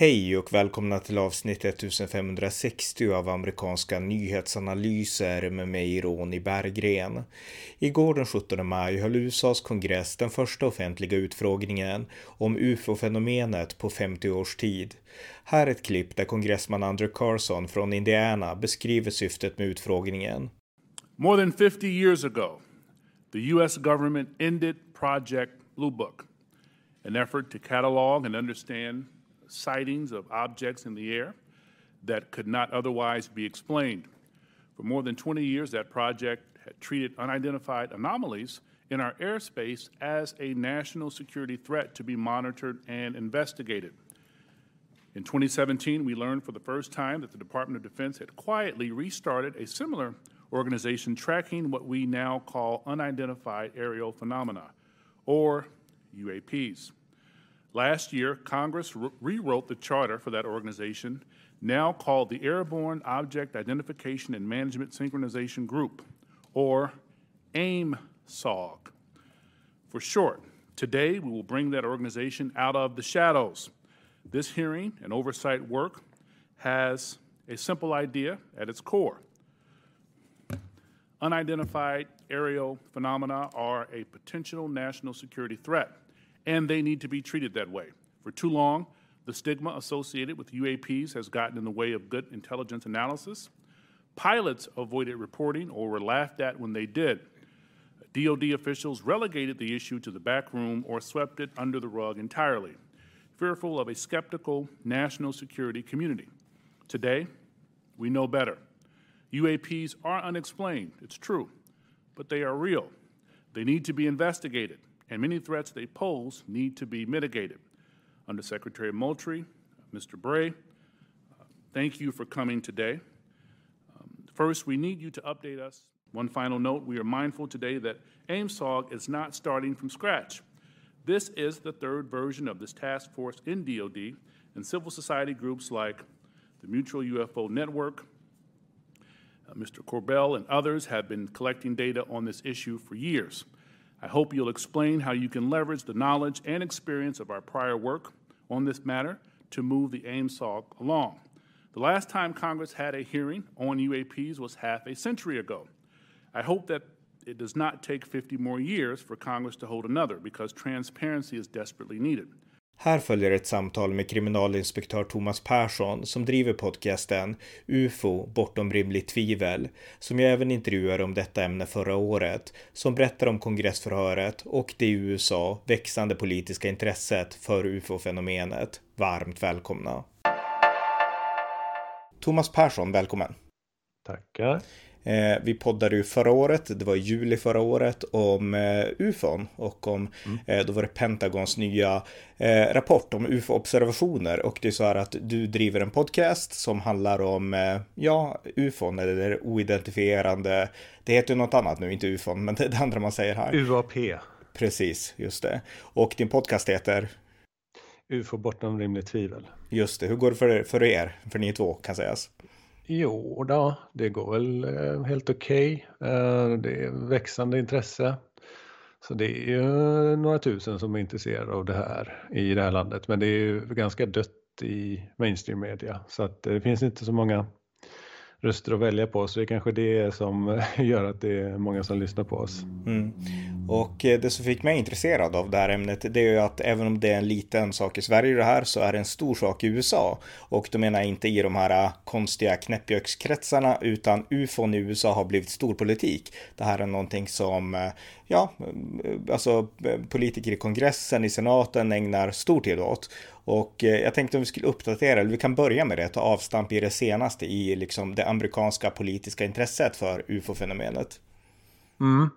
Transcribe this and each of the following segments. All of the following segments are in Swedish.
Hej och välkomna till avsnitt 1560 av amerikanska nyhetsanalyser med mig Ronny Berggren. Igår den 17 maj höll USAs kongress den första offentliga utfrågningen om ufo-fenomenet på 50 års tid. Här är ett klipp där kongressman Andrew Carson från Indiana beskriver syftet med utfrågningen. More than 50 years ago, the US government ended Project Blue Book, an effort to catalog and understand sightings of objects in the air that could not otherwise be explained. For more than 20 years, that project had treated unidentified anomalies in our airspace as a national security threat to be monitored and investigated. In 2017, we learned for the first time that the Department of Defense had quietly restarted a similar organization tracking what we now call unidentified aerial phenomena, or UAPs. Last year, Congress re- rewrote the charter for that organization, now called the Airborne Object Identification and Management Synchronization Group, or AIMSOG for short. Today, we will bring that organization out of the shadows. This hearing and oversight work has a simple idea at its core. Unidentified aerial phenomena are a potential national security threat and they need to be treated that way. For too long, the stigma associated with UAPs has gotten in the way of good intelligence analysis. Pilots avoided reporting or were laughed at when they did. DoD officials relegated the issue to the back room or swept it under the rug entirely, fearful of a skeptical national security community. Today, we know better. UAPs are unexplained, it's true, but they are real. They need to be investigated and many threats they pose need to be mitigated. Under Secretary Moultrie, Mr. Bray, uh, thank you for coming today. Um, first, we need you to update us. One final note we are mindful today that AIMSOG is not starting from scratch. This is the third version of this task force in DoD, and civil society groups like the Mutual UFO Network, uh, Mr. Corbell, and others have been collecting data on this issue for years. I hope you'll explain how you can leverage the knowledge and experience of our prior work on this matter to move the AIMSOG along. The last time Congress had a hearing on UAPs was half a century ago. I hope that it does not take 50 more years for Congress to hold another because transparency is desperately needed. Här följer ett samtal med kriminalinspektör Thomas Persson som driver podcasten UFO bortom rimligt tvivel, som jag även intervjuade om detta ämne förra året, som berättar om kongressförhöret och det i USA växande politiska intresset för UFO-fenomenet. Varmt välkomna! Thomas Persson, välkommen! Tackar! Eh, vi poddade ju förra året, det var i juli förra året, om eh, ufon och om, mm. eh, då var det Pentagons nya eh, rapport om ufo-observationer och det är så här att du driver en podcast som handlar om, ja, ufon eller oidentifierande, det heter något annat nu, inte ufon, men det är det andra man säger här. UAP. Precis, just det. Och din podcast heter? UFO bortom rimligt tvivel. Just det, hur går det för, för er, för ni två kan sägas? Jo då, det går väl eh, helt okej. Okay. Det är växande intresse. Så det är ju några tusen som är intresserade av det här i det här landet. Men det är ju ganska dött i mainstream media. Så att eh, det finns inte så många röster att välja på. Så det är kanske det som gör att det är många som lyssnar på oss. Mm. Och eh, det som fick mig intresserad av det här ämnet det är ju att även om det är en liten sak i Sverige det här så är det en stor sak i USA. Och då menar jag inte i de här eh, konstiga knäppjökskretsarna utan ufon i USA har blivit storpolitik. Det här är någonting som eh, ja, alltså politiker i kongressen, i senaten ägnar stor tid åt. Och jag tänkte om vi skulle uppdatera, eller vi kan börja med det, ta avstamp i det senaste i liksom det amerikanska politiska intresset för ufo-fenomenet. Mm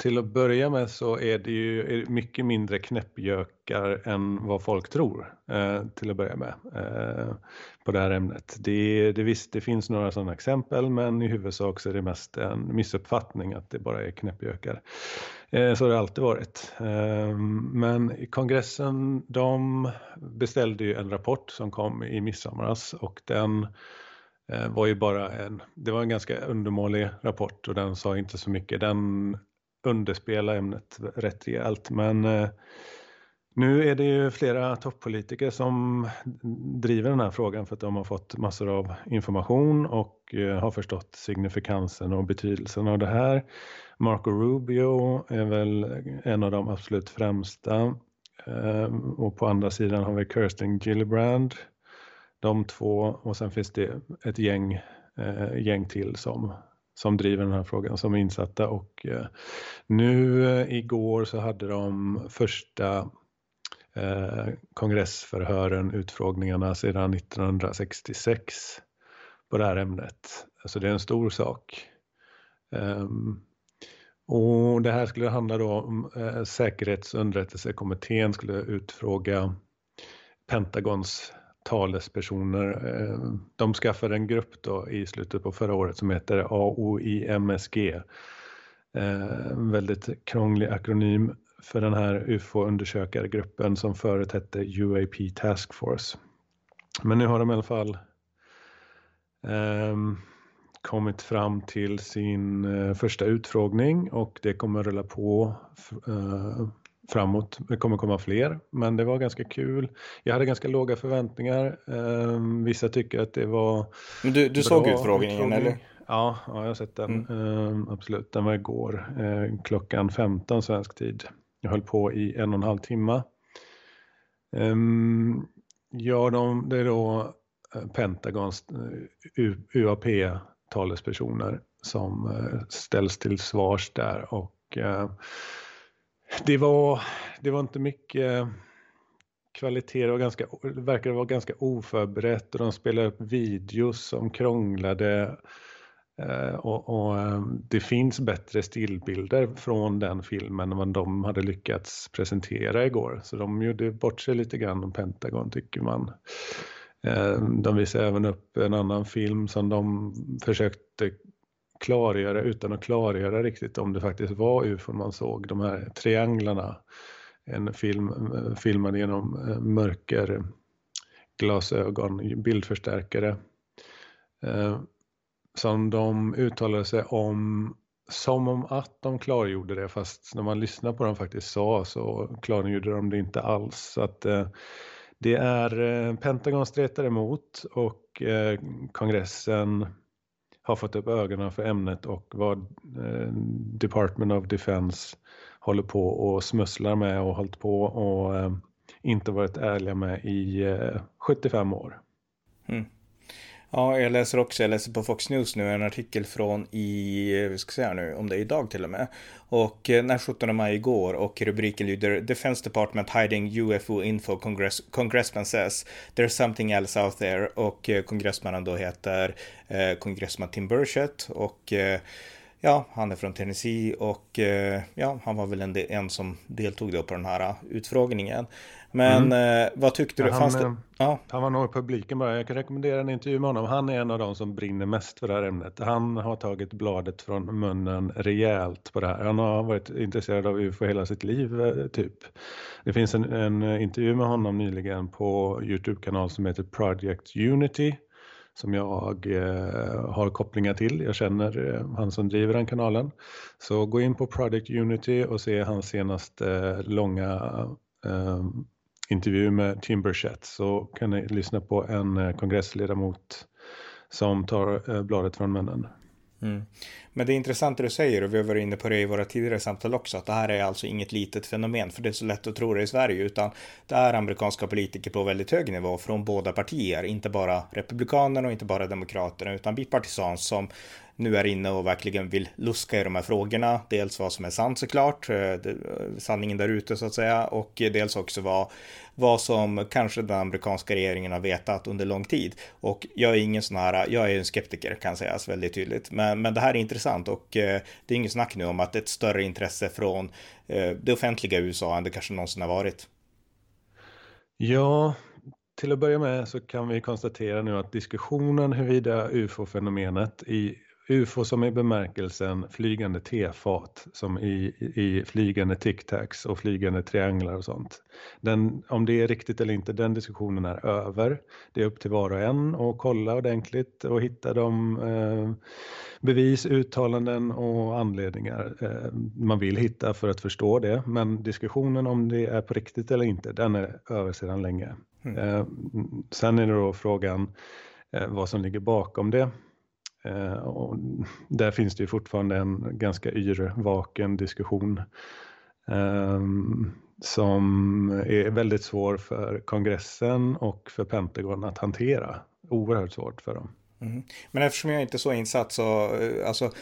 till att börja med så är det ju mycket mindre knäppjökar än vad folk tror eh, till att börja med eh, på det här ämnet. Det, det, visst, det finns några sådana exempel men i huvudsak så är det mest en missuppfattning att det bara är knäppjökar. Eh, så har det alltid varit. Eh, men kongressen de beställde ju en rapport som kom i midsomras och den eh, var ju bara en, det var en ganska undermålig rapport och den sa inte så mycket. Den underspela ämnet rätt rejält. Men eh, Nu är det ju flera toppolitiker som driver den här frågan för att de har fått massor av information och eh, har förstått signifikansen och betydelsen av det här. Marco Rubio är väl en av de absolut främsta ehm, och på andra sidan har vi Kirsten Gillibrand. De två och sen finns det ett gäng, eh, gäng till som som driver den här frågan som är insatta och eh, nu eh, igår så hade de första eh, kongressförhören, utfrågningarna sedan 1966 på det här ämnet. Så det är en stor sak. Ehm, och det här skulle handla då om eh, säkerhetsunderrättelsekommittén skulle utfråga Pentagons talespersoner. Eh, de skaffade en grupp då i slutet på förra året som heter AOIMSG. En eh, väldigt krånglig akronym för den här UFO-undersökargruppen som förut hette UAP Task Force. Men nu har de i alla fall um, kommit fram till sin uh, första utfrågning och det kommer rulla på uh, framåt. Det kommer komma fler, men det var ganska kul. Jag hade ganska låga förväntningar. Um, vissa tycker att det var Men du, du såg utfrågningen utfrågning. eller? Ja, ja, jag har sett den. Mm. Um, absolut, den var igår uh, klockan 15 svensk tid. Jag höll på i en och en halv timme. Ja, de, det är då eh, Pentagons uh, UAP-talespersoner som uh, ställs till svars där och det, var, det var inte mycket kvalitet, det, var ganska, det verkade vara ganska oförberett och de spelade upp videos som krånglade eh, och, och, eh, det finns bättre stillbilder från den filmen än vad de hade lyckats presentera igår. Så de gjorde bort sig lite grann om Pentagon tycker man. Eh, de visade även upp en annan film som de försökte klargöra utan att klargöra riktigt om det faktiskt var ufon man såg. De här trianglarna. En film eh, filmad genom eh, mörker glasögon, bildförstärkare eh, som de uttalade sig om som om att de klargjorde det fast när man lyssnar på dem faktiskt sa så klargjorde de det inte alls. Så att, eh, det är eh, Pentagon stretar emot och eh, kongressen har fått upp ögonen för ämnet och vad eh, Department of Defense håller på och smusslar med och hållit på och eh, inte varit ärliga med i eh, 75 år. Mm. Ja, jag läser också, jag läser på Fox News nu en artikel från i, vi ska säga nu, om det är idag till och med. Och eh, när den 17 maj igår och rubriken lyder Defense Department hiding UFO info congress, congressman says there's something else out there och eh, kongressmannen då heter eh, kongressman Tim Burchett och eh, Ja, han är från Tennessee och eh, ja, han var väl en, en som deltog då på den här utfrågningen. Men mm. eh, vad tyckte du? Han, det? Eh, ja. han var nog i publiken bara. Jag kan rekommendera en intervju med honom. Han är en av de som brinner mest för det här ämnet. Han har tagit bladet från munnen rejält på det här. Han har varit intresserad av UFO hela sitt liv, eh, typ. Det finns en, en intervju med honom nyligen på Youtube-kanal som heter Project Unity som jag eh, har kopplingar till. Jag känner eh, han som driver den kanalen. Så gå in på Project Unity och se hans senaste eh, långa eh, intervju med Tim Burchett så kan ni lyssna på en eh, kongressledamot som tar eh, bladet från munnen. Mm. Men det är intressant det du säger och vi har varit inne på det i våra tidigare samtal också att det här är alltså inget litet fenomen för det är så lätt att tro det i Sverige utan det är amerikanska politiker på väldigt hög nivå från båda partier, inte bara republikanerna och inte bara demokraterna utan bipartisans som nu är inne och verkligen vill luska i de här frågorna. Dels vad som är sant såklart, eh, eh, sanningen där ute så att säga, och eh, dels också vad, vad som kanske den amerikanska regeringen har vetat under lång tid. Och jag är ingen sån här, jag är en skeptiker kan sägas väldigt tydligt, men, men det här är intressant och det är inget snack nu om att det är ett större intresse från det offentliga USA än det kanske någonsin har varit. Ja, till att börja med så kan vi konstatera nu att diskussionen huruvida ufo-fenomenet i UFO som i bemärkelsen flygande tefat som i, i flygande tic-tacs och flygande trianglar och sånt. Den, om det är riktigt eller inte, den diskussionen är över. Det är upp till var och en att kolla ordentligt och hitta de eh, bevis, uttalanden och anledningar eh, man vill hitta för att förstå det. Men diskussionen om det är på riktigt eller inte, den är över sedan länge. Mm. Eh, sen är det då frågan eh, vad som ligger bakom det. Eh, och där finns det ju fortfarande en ganska yrvaken diskussion ehm, som är väldigt svår för kongressen och för Pentagon att hantera. Oerhört svårt för dem. Mm. Men eftersom jag inte är så insatt så, eh, alltså,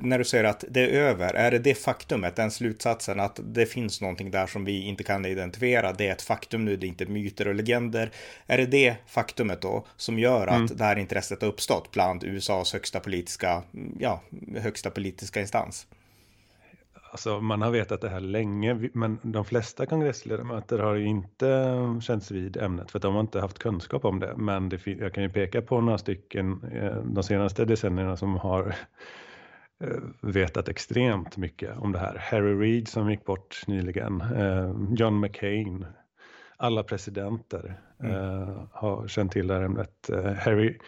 när du säger att det är över, är det det faktumet, den slutsatsen att det finns någonting där som vi inte kan identifiera, det är ett faktum nu, det är inte myter och legender. Är det det faktumet då som gör att mm. det här intresset har uppstått bland USAs högsta politiska, ja, högsta politiska instans? Alltså man har vetat det här länge, men de flesta kongressledamöter har inte känts vid ämnet för att de har inte haft kunskap om det. Men det, jag kan ju peka på några stycken eh, de senaste decennierna som har eh, vetat extremt mycket om det här. Harry Reid som gick bort nyligen, eh, John McCain, alla presidenter mm. har känt till det här ämnet. Harry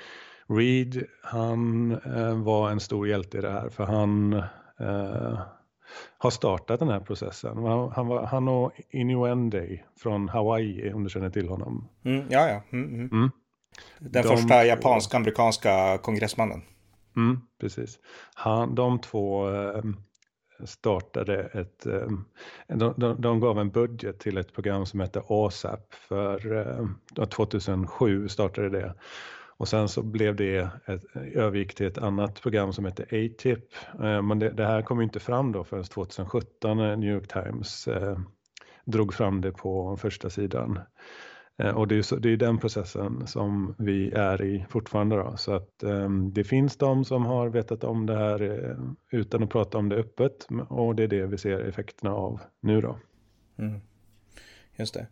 Reid, han var en stor hjälte i det här för han har startat den här processen. Han, han, var, han och Innuende från Hawaii, om du känner till honom. Mm, ja, ja. Mm, mm. mm. Den de första japansk-amerikanska kongressmannen. Mm, precis. Han, de två eh, startade ett... Eh, de, de, de, gav en budget till ett program som hette ASAP för eh, 2007 startade det. Och sen så blev det ett, övergick till ett annat program som heter ATIP. Eh, men det, det, här kom inte fram då förrän 2017 när New York Times eh, drog fram det på första sidan. Eh, och det är, så, det är den processen som vi är i fortfarande. Då. Så att eh, det finns de som har vetat om det här eh, utan att prata om det öppet och det är det vi ser effekterna av nu då. Mm. Just det.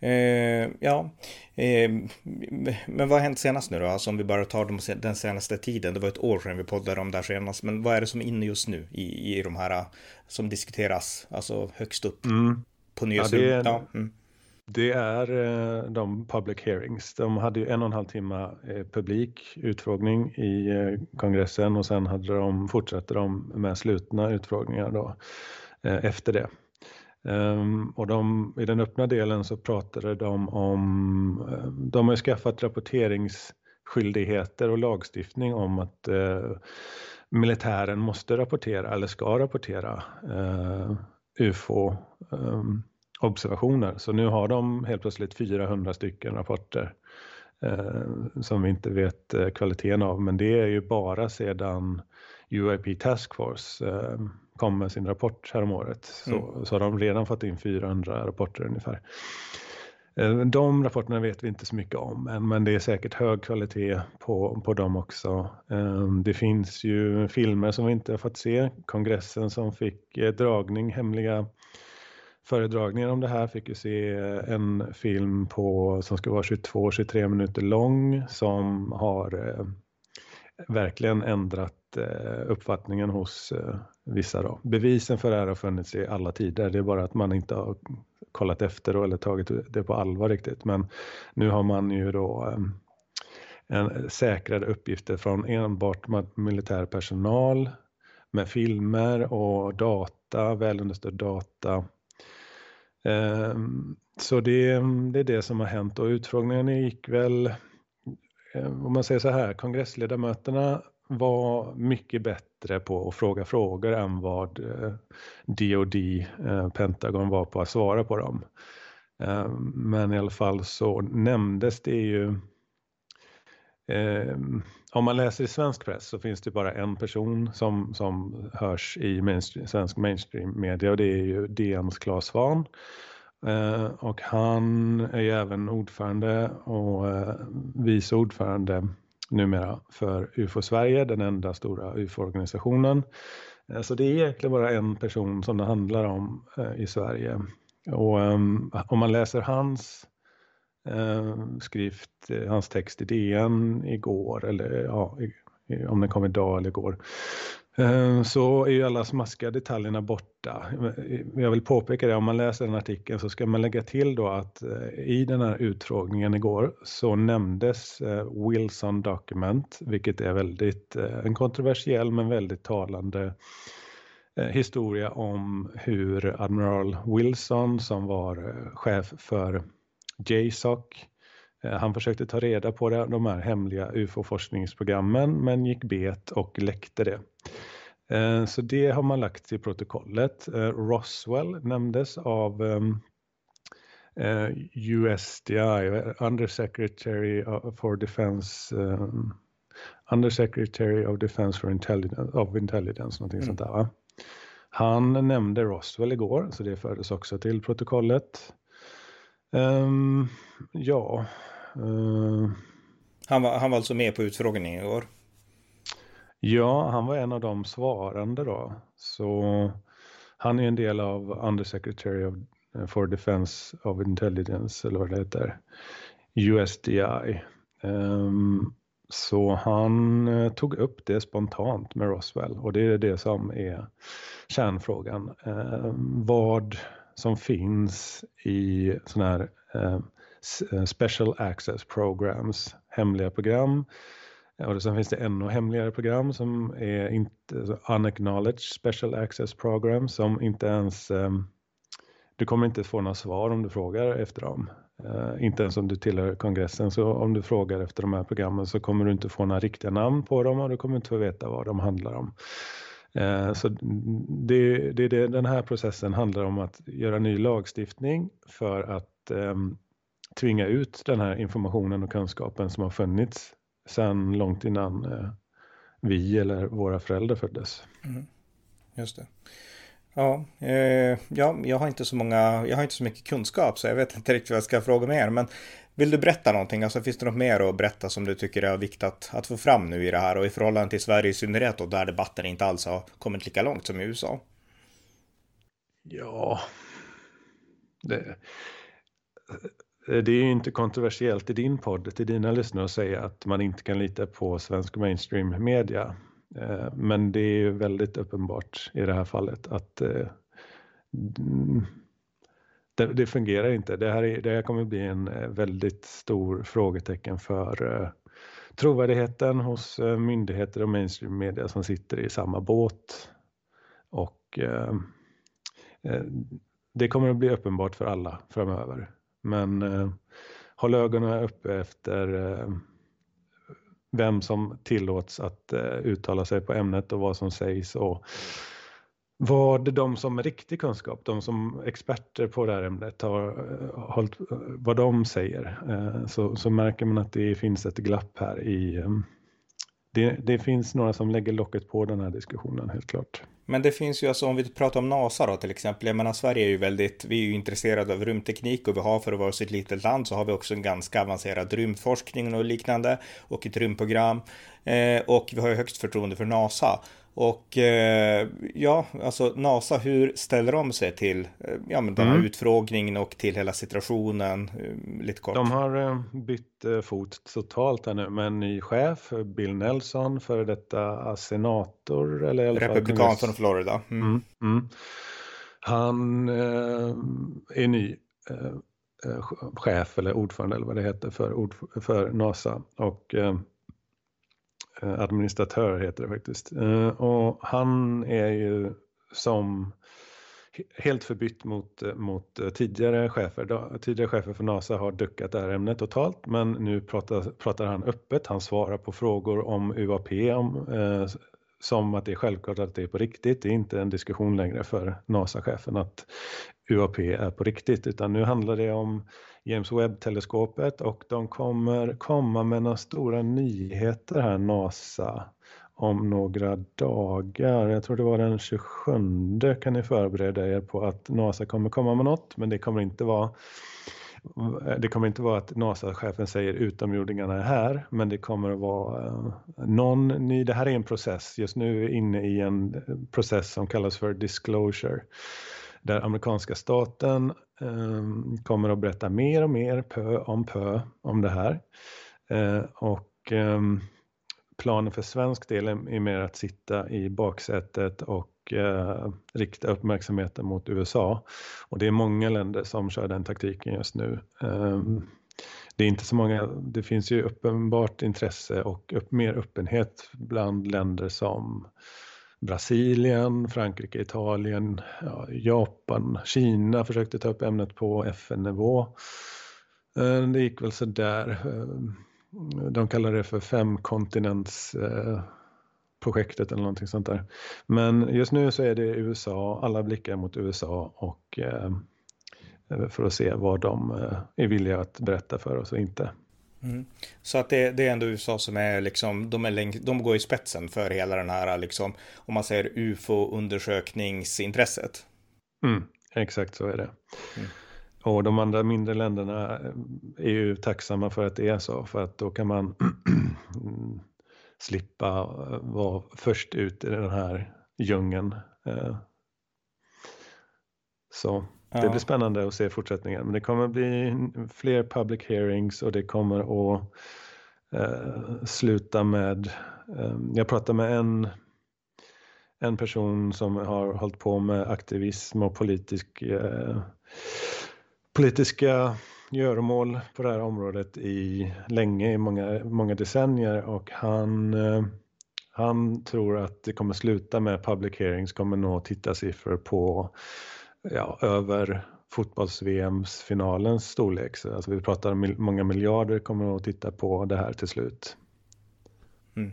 Eh, ja, eh, men vad har hänt senast nu då? Alltså om vi bara tar de, den senaste tiden. Det var ett år sedan vi poddade om det här senast. Men vad är det som är inne just nu i, i de här som diskuteras, alltså högst upp mm. på nyhetsrummet? Ja, det, ja, mm. det är eh, de public hearings. De hade ju en och en halv timme eh, publik utfrågning i eh, kongressen och sen hade de, fortsatte de med slutna utfrågningar då efter det. Um, och de, i den öppna delen så pratade de om, eh, de har skaffat rapporteringsskyldigheter och lagstiftning om att uh, militären måste rapportera eller ska rapportera eh, uh, UFO um, ehm, observationer. Så nu har de helt plötsligt 400 stycken rapporter som vi inte vet kvaliteten av, men det är ju bara sedan UIP Task Force kom med sin rapport häromåret så, mm. så har de redan fått in 400 rapporter ungefär. Eh, de rapporterna vet vi inte så mycket om än, men det är säkert hög kvalitet på, på dem också. Eh, det finns ju filmer som vi inte har fått se. Kongressen som fick eh, dragning, hemliga föredragningar om det här fick ju se en film på, som ska vara 22-23 minuter lång som har verkligen ändrat Eh, uppfattningen hos eh, vissa då. Bevisen för det här har funnits i alla tider. Det är bara att man inte har kollat efter då, eller tagit det på allvar riktigt. Men nu har man ju då ehm, en eh, säkrade uppgifter från enbart militär personal med filmer och data, välunderstödd data. Ehm, så det, det är det som har hänt och utfrågningen gick väl, om man säger så här, kongressledamöterna var mycket bättre på att fråga frågor än vad eh, DoD, eh, Pentagon, var på att svara på dem. Eh, men i alla fall så nämndes det ju om man läser i svensk press så finns det bara en person som, som hörs i mainstream, svensk mainstream media och det är ju DNs Claes Svahn. och han är ju även ordförande och vice ordförande numera för UFO Sverige, den enda stora UFO-organisationen. Eh, så det är egentligen bara en person som det handlar om eh, i Sverige. Och ehm, om man läser hans eh, skrift, hans text i DN igår, eller ja, om den kom idag eller igår. Ehm, så är ju alla smaskiga detaljerna borta. Jag vill påpeka det, om man läser den artikeln så ska man lägga till då att eh, i den här utfrågningen igår så nämndes eh, Wilson Document, vilket är väldigt eh, en kontroversiell men väldigt talande historia om hur Admiral Wilson som var chef för JSOC han försökte ta reda på det, de här hemliga UFO-forskningsprogrammen men gick bet och läckte det. Eh, så det har man lagt till protokollet. Eh, Roswell nämndes av ehm, eh, USDI, Undersecretary for Defense Undersecretary of Defense for Intelligence, of Intelligence någonting mm. sånt där. Va? Han nämnde Roswell igår, så det fördes också till protokollet. Um, ja. Uh, han, var, han var alltså med på utfrågningen igår? Ja, han var en av de svarande då. Så han är en del av Undersecretary of, eh, for Defense of Intelligence, eller vad det heter, USDI. Um, ehm, så han uh, tog upp det spontant med Roswell och det är det som är kärnfrågan. Uh, vad som finns i sådana här eh, eh, special access programs, hemliga program och sen finns det ännu hemligare program som är inte alltså unacknowledged special access program som inte ens um, du kommer inte få några svar om du frågar efter dem. Uh, inte ens om du tillhör kongressen. Så om du frågar efter de här programmen så kommer du inte få några riktiga namn på dem och du kommer inte få veta vad de handlar om. Eh, så det, det, det, den här processen handlar om att göra ny lagstiftning för att um, tvinga ut den här informationen och kunskapen som har funnits sen långt innan uh, vi eller våra föräldrar föddes. Mm. Just det. Ja, eh, ja, jag har inte så många, jag har inte så mycket kunskap så jag vet inte riktigt vad jag ska fråga mer. Men vill du berätta någonting? Alltså finns det något mer att berätta som du tycker är viktigt att, att få fram nu i det här och i förhållande till Sverige i synnerhet och där debatten inte alls har kommit lika långt som i USA? Ja, det, det är ju inte kontroversiellt i din podd till dina lyssnare att säga att man inte kan lita på svensk mainstream media. Eh, men det är ju väldigt uppenbart i det här fallet att eh, det, det fungerar inte. Det här, är, det här kommer bli en eh, väldigt stor frågetecken för eh, trovärdigheten hos eh, myndigheter och mainstream media som sitter i samma båt. Och det kommer att bli uppenbart för alla framöver. Men eh, håll ögonen uppe efter eh, vem som tillåts att eh, uttala sig på ämnet och vad som sägs och vad de som med riktig kunskap, de som experter på det här ämnet har eh, hållit, eh, vad de säger. Eh, så, så märker man att det finns ett glapp här i eh, det, det, finns några som lägger locket på den här diskussionen helt klart. Men det finns ju alltså om vi pratar om NASA då till exempel. Jag menar Sverige är ju väldigt, vi är ju intresserade av rymdteknik och vi har för att vara så ett litet land så har vi också en ganska avancerad rymdforskning och liknande och ett rymdprogram. Eh, och vi har ju högst förtroende för NASA. Och eh, ja, alltså NASA, hur ställer de sig till eh, ja, men den här mm. utfrågningen och till hela situationen? Eh, lite kort. De har eh, bytt eh, fot totalt här nu med en ny chef, Bill Nelson, före detta senator. Eller i alla Republikan från Florida. Mm. Mm, mm. Han eh, är ny chef eller ordförande eller vad det heter för, för NASA. Och Eh, administratör heter det faktiskt. Eh, och han är ju som helt förbytt mot, eh, mot tidigare chefer. Tidigare chefer för NASA har duckat det här ämnet totalt men nu pratar, pratar han öppet. Han svarar på frågor om UAP om, eh, som att det är självklart att det är på riktigt. Det är inte en diskussion längre för NASA-chefen att UAP är på riktigt utan nu handlar det om James Webb-teleskopet och de kommer komma med några stora nyheter här, NASA, om några dagar. Jag tror det var den 27 kan ni förbereda er på att NASA kommer komma med något, men det kommer inte vara det kommer inte vara att NASA-chefen säger utomjordingarna är här, men det kommer att vara eh, någon ny, det här är en process, just nu är vi inne i en eh, process som kallas för disclosure där amerikanska staten eh, kommer att berätta mer och mer pö om pö om det här. Eh, och eh, planen för svensk del är mer att sitta i baksätet och eh, rikta uppmärksamheten mot USA. Och det är många länder som kör den taktiken just nu. Eh, det är inte så många, det finns ju uppenbart intresse och upp, mer öppenhet bland länder som Brasilien, Frankrike, Italien, ja, Japan, Kina försökte ta upp ämnet på FN-nivå. Eh, det gick väl sådär. Eh, de kallar det för femkontinentsprojektet eh, eller någonting sånt där. Men just nu så är det USA, alla blickar mot USA och för att se vad de är villiga att berätta för oss och inte. Mm. Så att det, det, är ändå USA som är liksom, de, är länk, de går i spetsen för hela den här, liksom, om man säger ufo-undersökningsintresset. Mm, exakt så är det. Mm. Och de andra mindre länderna eh, är ju tacksamma för att det är så, för att då kan man slippa vara först ut i den här djungeln. Eh. Så det ja. blir spännande att se fortsättningen. Men det kommer bli fler public hearings och det kommer att eh, sluta med, eh, jag pratade med en, en person som har hållit på med aktivism och politisk, eh, politiska göromål på det här området i länge, i många, många decennier och han eh, han tror att det kommer sluta med public hearings, kommer nå tittarsiffror på ja, över fotbolls-VMs finalens storlek. Så, alltså vi pratar om många miljarder kommer att titta på det här till slut. Mm.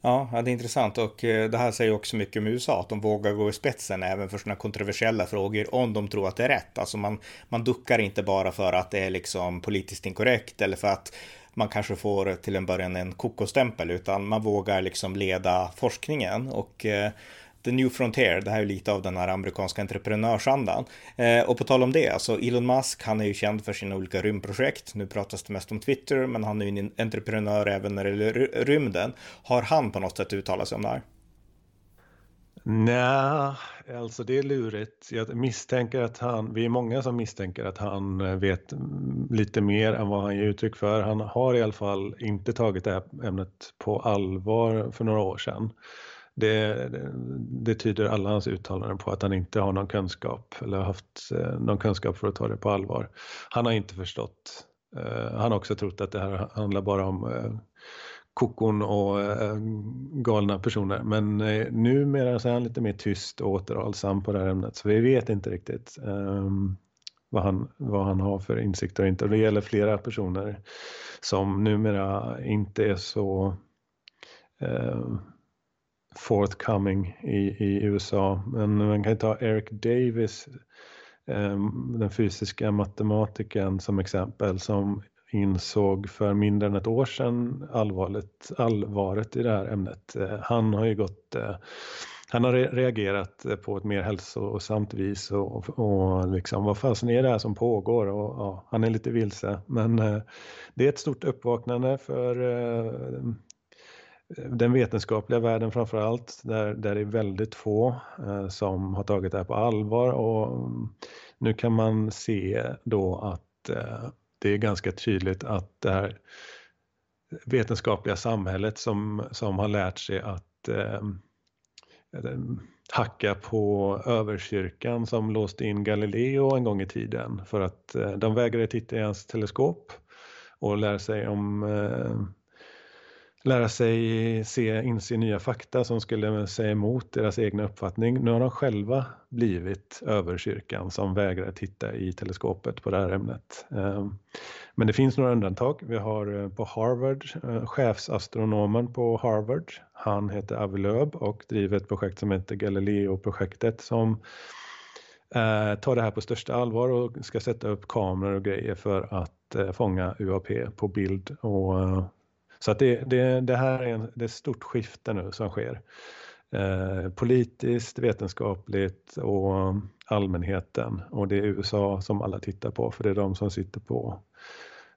Ja, det är intressant och eh, det här säger också mycket om USA, att de vågar gå i spetsen även för sådana kontroversiella frågor om de tror att det är rätt. Alltså man, man duckar inte bara för att det är liksom politiskt inkorrekt eller för att man kanske får till en början en kokostämpel utan man vågar liksom leda forskningen och eh, The New Frontier, det här är lite av den här amerikanska entreprenörsandan. Eh, och på tal om det, alltså Elon Musk, han är ju känd för sina olika rymdprojekt. Nu pratas det mest om Twitter, men han är ju en entreprenör även när det gäller rymden. Har han på något sätt uttalat sig om det här? Nej, alltså det är lurigt. Jag misstänker att han, vi är många som misstänker att han eh, vet mm, lite mer än vad han ger uttryck för. Han har i alla fall inte tagit det här ämnet på allvar för några år sedan. Det, det, tyder alla hans uttalanden på att han inte har någon kunskap eller haft eh, någon kunskap för att ta det på allvar. Han har inte förstått. Eh, han har också trott att det här handlar bara om eh, kokon och galna personer. Men numera så är han lite mer tyst och återhållsam på det här ämnet. Så vi vet inte riktigt ehm, vad, han, vad han har för insikter och inte. Det gäller flera personer som numera inte är så forthcoming i, i USA. Men man kan ta Eric Davis, ehm, den fysiska matematikern som exempel som insåg för mindre än ett år sedan allvarligt, allvaret i det här ämnet. Eh, han har ju gått eh, han har reagerat eh, på ett mer hälsosamt vis och, och liksom vad fasen är det här som pågår och ja, han är lite vilse. Men eh, det är ett stort uppvaknande för eh, Eh, den vetenskapliga världen framför allt, där, där det är väldigt få eh, som har tagit det här på allvar. Och mm, nu kan man se då att eh, det är ganska tydligt att det här vetenskapliga samhället som, som har lärt sig att eh, eh hacka på överkyrkan som låste in Galileo en gång i tiden. För att eh, de vägrade titta i hans teleskop och lära sig om eh, lära sig se, inse nya fakta som skulle säga emot deras egna uppfattning. Nu har de själva blivit överkyrkan som vägrar titta i teleskopet på det här ämnet. Ehm, men det finns några undantag. Vi har eh, på Harvard, eh, chefsastronomen på Harvard, han heter Avi Loeb och driver ett projekt som heter Galileo-projektet som eh, tar det här på största allvar och ska sätta upp kameror och grejer för att fånga UAP på bild och så att det, det, det här är, en, det är ett stort skifte nu som sker. Eh, politiskt, vetenskapligt och allmänheten. Och det är USA som alla tittar på för det är de som sitter på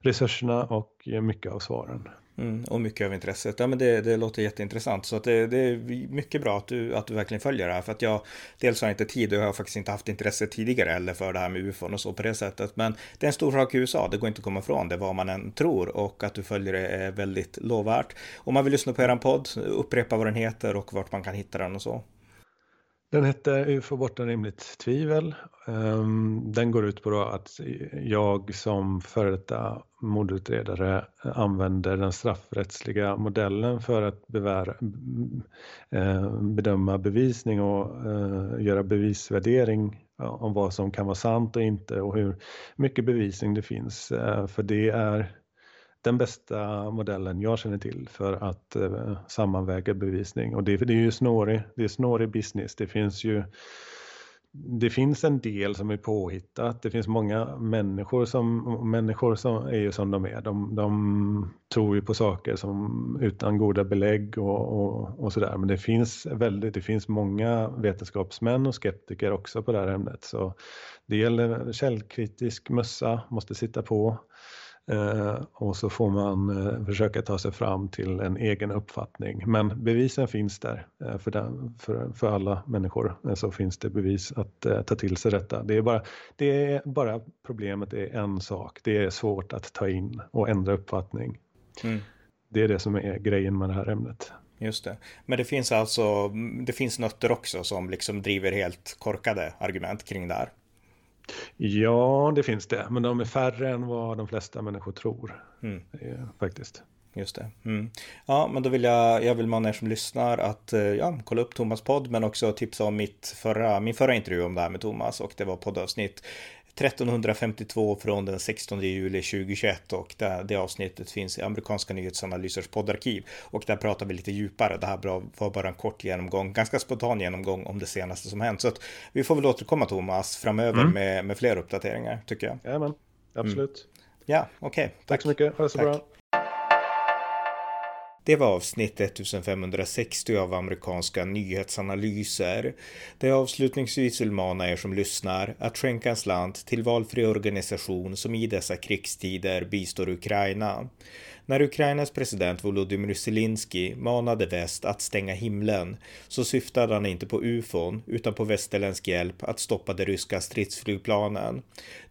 resurserna och mycket av svaren. Mm, och mycket av intresset. Ja, men det, det låter jätteintressant. Så att det, det, är mycket bra att du, att du verkligen följer det här. För att jag dels har inte tid och jag har faktiskt inte haft intresse tidigare heller för det här med ufon och så på det sättet. Men det är en stor sak i USA, det går inte att komma ifrån det vad man än tror. Och att du följer det är väldigt lovvärt. Om man vill lyssna på er podd, upprepa vad den heter och vart man kan hitta den och så. Den hette UFO bortom rimligt tvivel. Ehm, den går ut på att jag som före detta mordutredare använder den straffrättsliga modellen för att bevära, eh, bedöma bevisning och eh, göra bevisvärdering om vad som kan vara sant och inte och hur mycket bevisning det finns. Eh, för det är den bästa modellen jag känner till för att eh, sammanväga bevisning. Och det, det är ju snårig, det är snårig business. Det finns ju det finns en del som är påhittat. Det finns många människor som, människor som är ju som de är. De, de tror ju på saker som utan goda belägg och, och, och sådär. Men det finns väldigt, det finns många vetenskapsmän och skeptiker också på det här ämnet. Så det gäller källkritisk mössa, måste sitta på. Eh, och så får man eh, försöka ta sig fram till en egen uppfattning. Men bevisen finns där eh, för, den, för, för alla människor. Så finns det bevis att ta till sig detta. Det är bara, det är bara problemet är en sak. Det är svårt att ta in och ändra uppfattning. Mm. Det är det som är grejen med det här ämnet. Just det. Men det finns alltså, det finns nötter också som liksom driver helt korkade argument kring det här. Ja, det finns det, men de är färre än vad de flesta människor tror. Mm. Faktiskt. Just det. Mm. Ja, men då vill jag, jag vill mana er som lyssnar att eh, ja, kolla upp Thomas podd, men också tipsa om mitt förra, min förra intervju om det här med Thomas och det var poddavsnitt 1352 från den 16 juli 2021 och det, det avsnittet finns i amerikanska nyhetsanalysers poddarkiv och där pratar vi lite djupare. Det här var bara en kort genomgång, ganska spontan genomgång om det senaste som hänt. Så att vi får väl återkomma Thomas framöver mm. med, med fler uppdateringar tycker jag. Jajamän, absolut. Mm. Ja, okej. Okay, tack. tack så mycket, ha det så tack. bra. Det var avsnitt 1560 av amerikanska nyhetsanalyser. Där jag avslutningsvis vill mana er som lyssnar att skänka en slant till valfri organisation som i dessa krigstider bistår Ukraina. När Ukrainas president Volodymyr Zelensky manade väst att stänga himlen så syftade han inte på ufon utan på västerländsk hjälp att stoppa de ryska stridsflygplanen.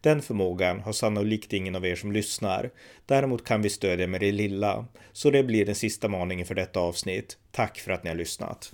Den förmågan har sannolikt ingen av er som lyssnar. Däremot kan vi stödja med det lilla. Så det blir den sista maningen för detta avsnitt. Tack för att ni har lyssnat.